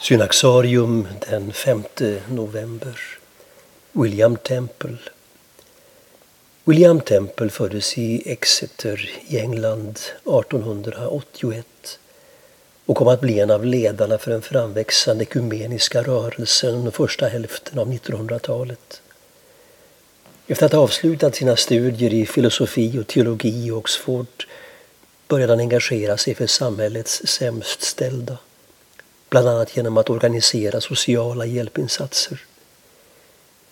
Synaxarium den 5 november. William Temple. William Temple föddes i Exeter i England 1881 och kom att bli en av ledarna för den framväxande ekumeniska rörelsen under första hälften av 1900-talet. Efter att ha avslutat sina studier i filosofi och teologi i Oxford började han engagera sig för samhällets sämst ställda bland annat genom att organisera sociala hjälpinsatser.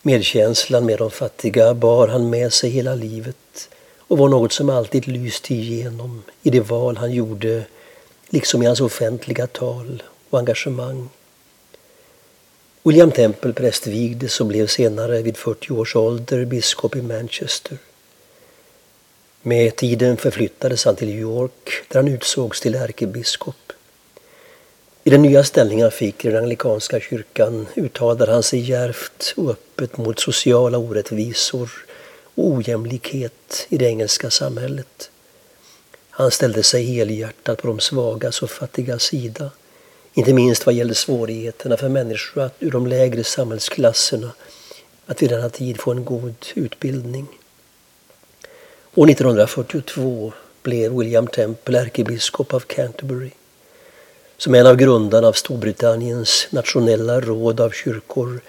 Medkänslan med de fattiga bar han med sig hela livet och var något som alltid lyste igenom i det val han gjorde liksom i hans offentliga tal och engagemang. William Temple prästvigdes och blev senare vid 40 års ålder biskop i Manchester. Med tiden förflyttades han till New York där han utsågs till ärkebiskop. I den nya ställning han fick i den anglikanska kyrkan uttalade han sig djärvt och öppet mot sociala orättvisor och ojämlikhet i det engelska samhället. Han ställde sig helhjärtat på de svagas och fattigas sida, inte minst vad gällde svårigheterna för människor att, ur de lägre samhällsklasserna att vid denna tid få en god utbildning. År 1942 blev William Temple ärkebiskop av Canterbury. Som en av grundarna av Storbritanniens nationella råd av kyrkor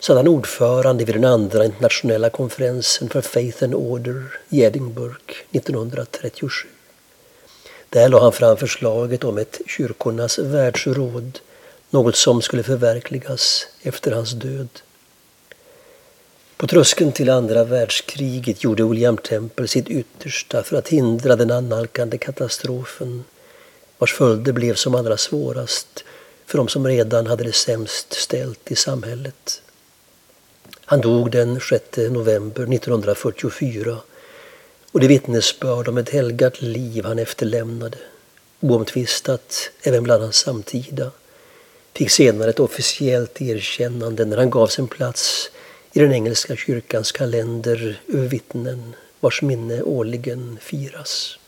satt han ordförande vid den andra internationella konferensen för Faith and Order i Edinburgh 1937. Där lade han fram förslaget om ett kyrkornas världsråd, något som skulle förverkligas efter hans död. På tröskeln till andra världskriget gjorde William Temple sitt yttersta för att hindra den annalkande katastrofen vars följder blev som allra svårast för de som redan hade det sämst ställt i samhället. Han dog den 6 november 1944 och det vittnesbörd om ett helgat liv han efterlämnade, oomtvistat även bland hans samtida, fick senare ett officiellt erkännande när han gavs en plats i den engelska kyrkans kalender över vittnen vars minne årligen firas.